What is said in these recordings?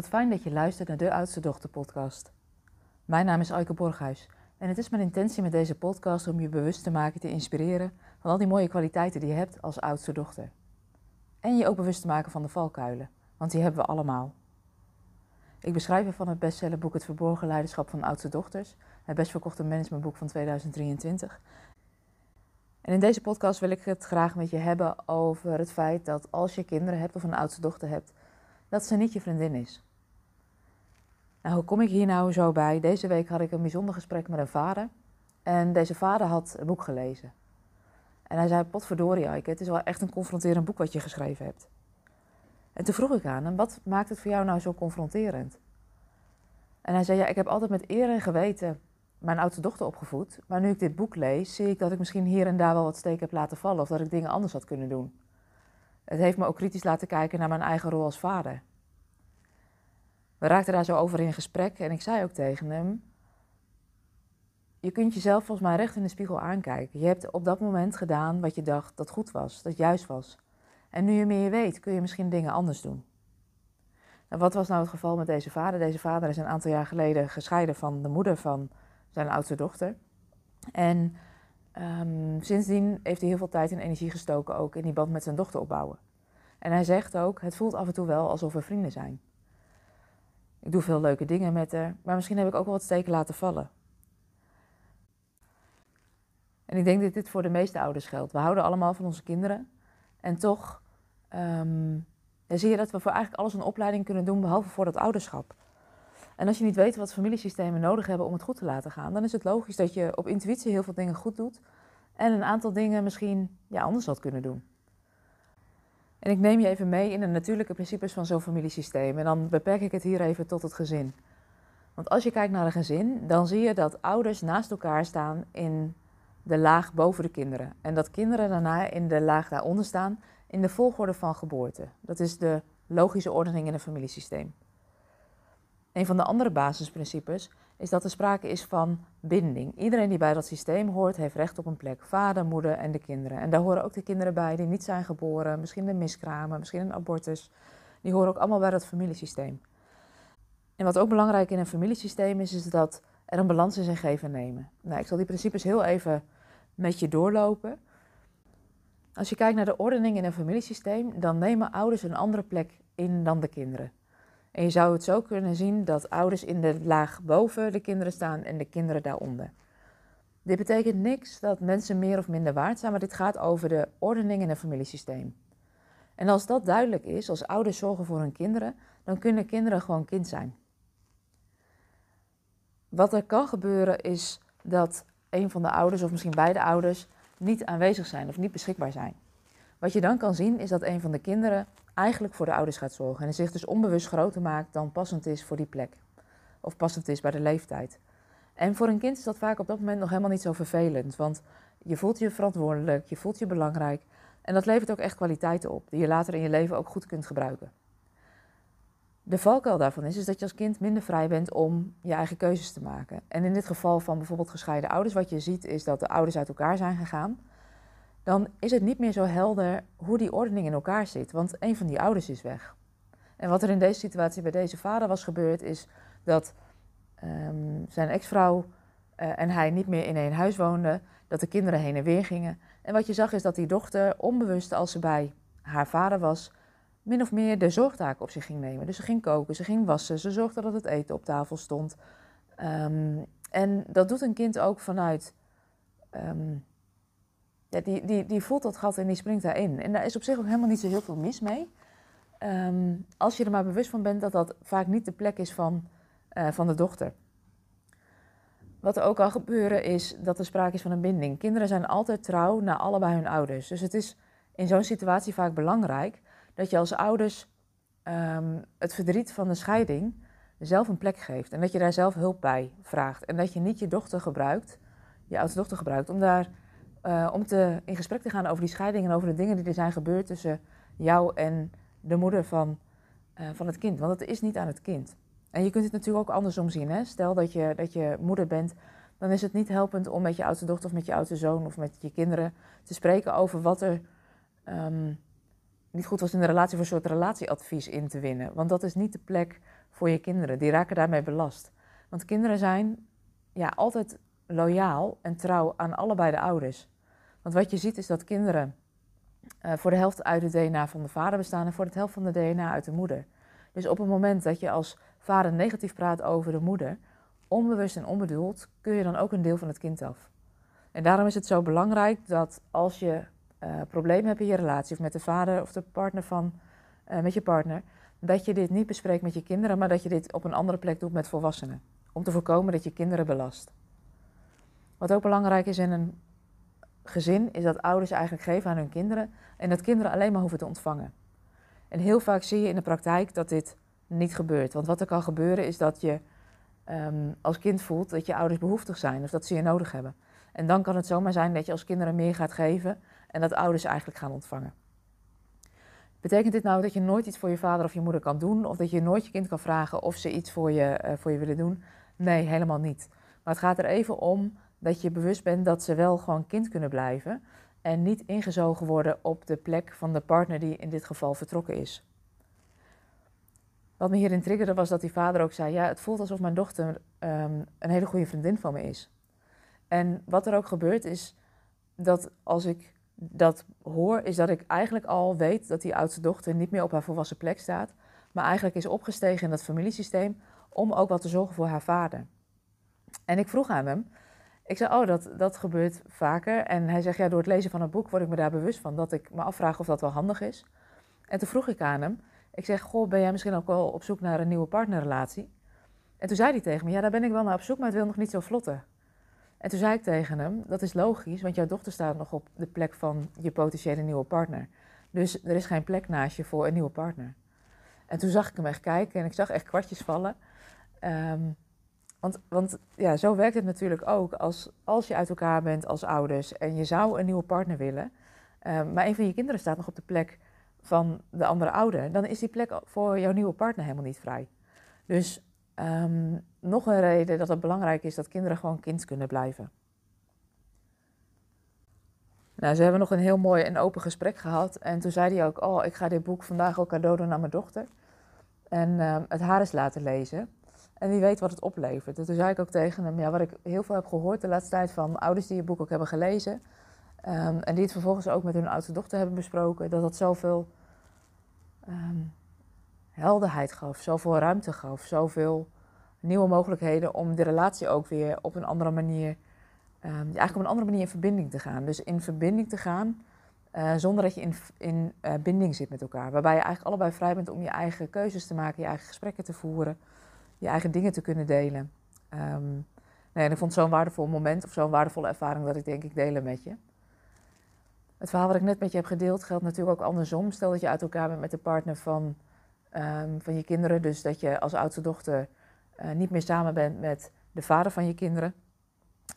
Wat fijn dat je luistert naar de Oudste Dochter podcast. Mijn naam is Aike Borghuis en het is mijn intentie met deze podcast om je bewust te maken, te inspireren van al die mooie kwaliteiten die je hebt als oudste dochter. En je ook bewust te maken van de valkuilen, want die hebben we allemaal. Ik beschrijf je van het bestsellerboek Het Verborgen Leiderschap van Oudste Dochters, het best verkochte managementboek van 2023. En in deze podcast wil ik het graag met je hebben over het feit dat als je kinderen hebt of een oudste dochter hebt, dat ze niet je vriendin is. Nou, hoe kom ik hier nou zo bij? Deze week had ik een bijzonder gesprek met een vader. En deze vader had een boek gelezen. En hij zei, potverdorie Aike, het is wel echt een confronterend boek wat je geschreven hebt. En toen vroeg ik aan hem, wat maakt het voor jou nou zo confronterend? En hij zei, ja, ik heb altijd met eer en geweten mijn oudste dochter opgevoed. Maar nu ik dit boek lees, zie ik dat ik misschien hier en daar wel wat steken heb laten vallen. Of dat ik dingen anders had kunnen doen. Het heeft me ook kritisch laten kijken naar mijn eigen rol als vader. We raakten daar zo over in gesprek en ik zei ook tegen hem: Je kunt jezelf volgens mij recht in de spiegel aankijken. Je hebt op dat moment gedaan wat je dacht dat goed was, dat juist was. En nu je meer weet, kun je misschien dingen anders doen. Nou, wat was nou het geval met deze vader? Deze vader is een aantal jaar geleden gescheiden van de moeder van zijn oudste dochter. En um, sindsdien heeft hij heel veel tijd en energie gestoken ook in die band met zijn dochter opbouwen. En hij zegt ook, het voelt af en toe wel alsof we vrienden zijn. Ik doe veel leuke dingen met haar, maar misschien heb ik ook wel wat steken laten vallen. En ik denk dat dit voor de meeste ouders geldt. We houden allemaal van onze kinderen. En toch um, zie je dat we voor eigenlijk alles een opleiding kunnen doen, behalve voor dat ouderschap. En als je niet weet wat familiesystemen nodig hebben om het goed te laten gaan, dan is het logisch dat je op intuïtie heel veel dingen goed doet en een aantal dingen misschien ja, anders had kunnen doen. En ik neem je even mee in de natuurlijke principes van zo'n familiesysteem. En dan beperk ik het hier even tot het gezin. Want als je kijkt naar een gezin, dan zie je dat ouders naast elkaar staan in de laag boven de kinderen. En dat kinderen daarna in de laag daaronder staan in de volgorde van geboorte. Dat is de logische ordening in een familiesysteem. Een van de andere basisprincipes is dat er sprake is van binding. Iedereen die bij dat systeem hoort, heeft recht op een plek. Vader, moeder en de kinderen. En daar horen ook de kinderen bij die niet zijn geboren, misschien een miskramen, misschien een abortus. Die horen ook allemaal bij dat familiesysteem. En wat ook belangrijk in een familiesysteem is, is dat er een balans is in geven en nemen. Nou, ik zal die principes heel even met je doorlopen. Als je kijkt naar de ordening in een familiesysteem, dan nemen ouders een andere plek in dan de kinderen. En je zou het zo kunnen zien dat ouders in de laag boven de kinderen staan en de kinderen daaronder. Dit betekent niks dat mensen meer of minder waard zijn, maar dit gaat over de ordening in een familiesysteem. En als dat duidelijk is, als ouders zorgen voor hun kinderen, dan kunnen kinderen gewoon kind zijn. Wat er kan gebeuren is dat een van de ouders of misschien beide ouders niet aanwezig zijn of niet beschikbaar zijn. Wat je dan kan zien is dat een van de kinderen eigenlijk voor de ouders gaat zorgen en zich dus onbewust groter maakt dan passend is voor die plek. Of passend is bij de leeftijd. En voor een kind is dat vaak op dat moment nog helemaal niet zo vervelend, want je voelt je verantwoordelijk, je voelt je belangrijk en dat levert ook echt kwaliteiten op die je later in je leven ook goed kunt gebruiken. De valkuil daarvan is, is dat je als kind minder vrij bent om je eigen keuzes te maken. En in dit geval van bijvoorbeeld gescheiden ouders, wat je ziet is dat de ouders uit elkaar zijn gegaan dan is het niet meer zo helder hoe die ordening in elkaar zit, want een van die ouders is weg. En wat er in deze situatie bij deze vader was gebeurd, is dat um, zijn ex-vrouw uh, en hij niet meer in één huis woonden, dat de kinderen heen en weer gingen. En wat je zag is dat die dochter, onbewust als ze bij haar vader was, min of meer de zorgtaken op zich ging nemen. Dus ze ging koken, ze ging wassen, ze zorgde dat het eten op tafel stond. Um, en dat doet een kind ook vanuit um, die, die, die voelt dat gat en die springt daarin. En daar is op zich ook helemaal niet zo heel veel mis mee. Um, als je er maar bewust van bent dat dat vaak niet de plek is van, uh, van de dochter. Wat er ook kan gebeuren is dat er sprake is van een binding. Kinderen zijn altijd trouw naar allebei hun ouders. Dus het is in zo'n situatie vaak belangrijk dat je als ouders um, het verdriet van de scheiding zelf een plek geeft. En dat je daar zelf hulp bij vraagt. En dat je niet je dochter gebruikt, je oudste dochter gebruikt, om daar uh, om te, in gesprek te gaan over die scheiding en over de dingen die er zijn gebeurd tussen jou en de moeder van, uh, van het kind. Want het is niet aan het kind. En je kunt het natuurlijk ook andersom zien. Hè? Stel dat je, dat je moeder bent, dan is het niet helpend om met je oudste dochter of met je oudste zoon of met je kinderen te spreken over wat er um, niet goed was in de relatie voor een soort relatieadvies in te winnen. Want dat is niet de plek voor je kinderen. Die raken daarmee belast. Want kinderen zijn ja, altijd loyaal en trouw aan allebei de ouders. Want wat je ziet is dat kinderen uh, voor de helft uit het DNA van de vader bestaan en voor de helft van de DNA uit de moeder. Dus op het moment dat je als vader negatief praat over de moeder, onbewust en onbedoeld, kun je dan ook een deel van het kind af. En daarom is het zo belangrijk dat als je uh, problemen hebt in je relatie of met de vader of de partner van, uh, met je partner, dat je dit niet bespreekt met je kinderen, maar dat je dit op een andere plek doet met volwassenen. Om te voorkomen dat je kinderen belast. Wat ook belangrijk is in een gezin, is dat ouders eigenlijk geven aan hun kinderen en dat kinderen alleen maar hoeven te ontvangen. En heel vaak zie je in de praktijk dat dit niet gebeurt. Want wat er kan gebeuren is dat je um, als kind voelt dat je ouders behoeftig zijn of dat ze je nodig hebben. En dan kan het zomaar zijn dat je als kinderen meer gaat geven en dat ouders eigenlijk gaan ontvangen. Betekent dit nou dat je nooit iets voor je vader of je moeder kan doen? Of dat je nooit je kind kan vragen of ze iets voor je, uh, voor je willen doen? Nee, helemaal niet. Maar het gaat er even om dat je bewust bent dat ze wel gewoon kind kunnen blijven. En niet ingezogen worden op de plek van de partner die in dit geval vertrokken is. Wat me hierin triggerde was dat die vader ook zei: Ja, het voelt alsof mijn dochter um, een hele goede vriendin van me is. En wat er ook gebeurt is dat als ik dat hoor, is dat ik eigenlijk al weet dat die oudste dochter niet meer op haar volwassen plek staat, maar eigenlijk is opgestegen in dat familiesysteem om ook wat te zorgen voor haar vader. En ik vroeg aan hem, ik zei, oh, dat, dat gebeurt vaker. En hij zegt, ja, door het lezen van het boek word ik me daar bewust van, dat ik me afvraag of dat wel handig is. En toen vroeg ik aan hem, ik zeg, goh, ben jij misschien ook wel op zoek naar een nieuwe partnerrelatie? En toen zei hij tegen me, ja, daar ben ik wel naar op zoek, maar het wil nog niet zo vlotten. En toen zei ik tegen hem, dat is logisch, want jouw dochter staat nog op de plek van je potentiële nieuwe partner. Dus er is geen plek naast je voor een nieuwe partner. En toen zag ik hem echt kijken en ik zag echt kwartjes vallen. Um, want, want ja, zo werkt het natuurlijk ook als, als je uit elkaar bent als ouders en je zou een nieuwe partner willen, um, maar een van je kinderen staat nog op de plek van de andere ouder, dan is die plek voor jouw nieuwe partner helemaal niet vrij. Dus um, nog een reden dat het belangrijk is dat kinderen gewoon kind kunnen blijven. Nou, ze hebben nog een heel mooi en open gesprek gehad. En toen zei hij ook, oh, ik ga dit boek vandaag ook cadeau doen aan mijn dochter. En uh, het haar eens laten lezen. En wie weet wat het oplevert. En toen zei ik ook tegen hem, ja, wat ik heel veel heb gehoord de laatste tijd van ouders die je boek ook hebben gelezen. Um, en die het vervolgens ook met hun oudste dochter hebben besproken. Dat dat zoveel um, helderheid gaf, zoveel ruimte gaf, zoveel nieuwe mogelijkheden om de relatie ook weer op een andere manier, um, eigenlijk op een andere manier in verbinding te gaan. Dus in verbinding te gaan uh, zonder dat je in, in uh, binding zit met elkaar. Waarbij je eigenlijk allebei vrij bent om je eigen keuzes te maken, je eigen gesprekken te voeren, je eigen dingen te kunnen delen. Um, nee, en ik vond zo'n waardevol moment of zo'n waardevolle ervaring dat ik denk ik delen met je. Het verhaal wat ik net met je heb gedeeld geldt natuurlijk ook andersom. Stel dat je uit elkaar bent met de partner van, um, van je kinderen. Dus dat je als oudste dochter uh, niet meer samen bent met de vader van je kinderen.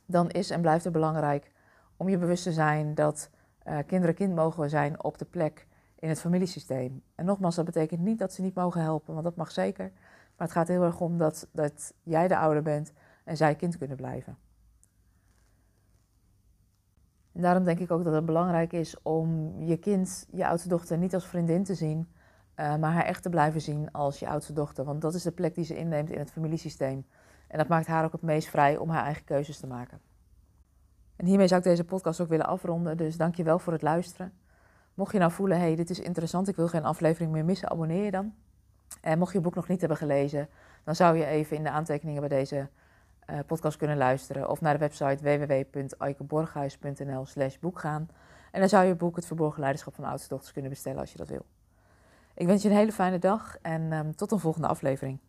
Dan is en blijft het belangrijk om je bewust te zijn dat uh, kinderen kind mogen zijn op de plek in het familiesysteem. En nogmaals, dat betekent niet dat ze niet mogen helpen, want dat mag zeker. Maar het gaat heel erg om dat, dat jij de ouder bent en zij kind kunnen blijven. En daarom denk ik ook dat het belangrijk is om je kind, je oudste dochter, niet als vriendin te zien, uh, maar haar echt te blijven zien als je oudste dochter. Want dat is de plek die ze inneemt in het familiesysteem. En dat maakt haar ook het meest vrij om haar eigen keuzes te maken. En hiermee zou ik deze podcast ook willen afronden. Dus dank je wel voor het luisteren. Mocht je nou voelen, hey, dit is interessant, ik wil geen aflevering meer missen, abonneer je dan. En mocht je het boek nog niet hebben gelezen, dan zou je even in de aantekeningen bij deze uh, podcast kunnen luisteren. Of naar de website www.aikeborghuis.nl slash boek gaan. En dan zou je het boek Het Verborgen Leiderschap van Oudste Dochters kunnen bestellen als je dat wil. Ik wens je een hele fijne dag en um, tot een volgende aflevering.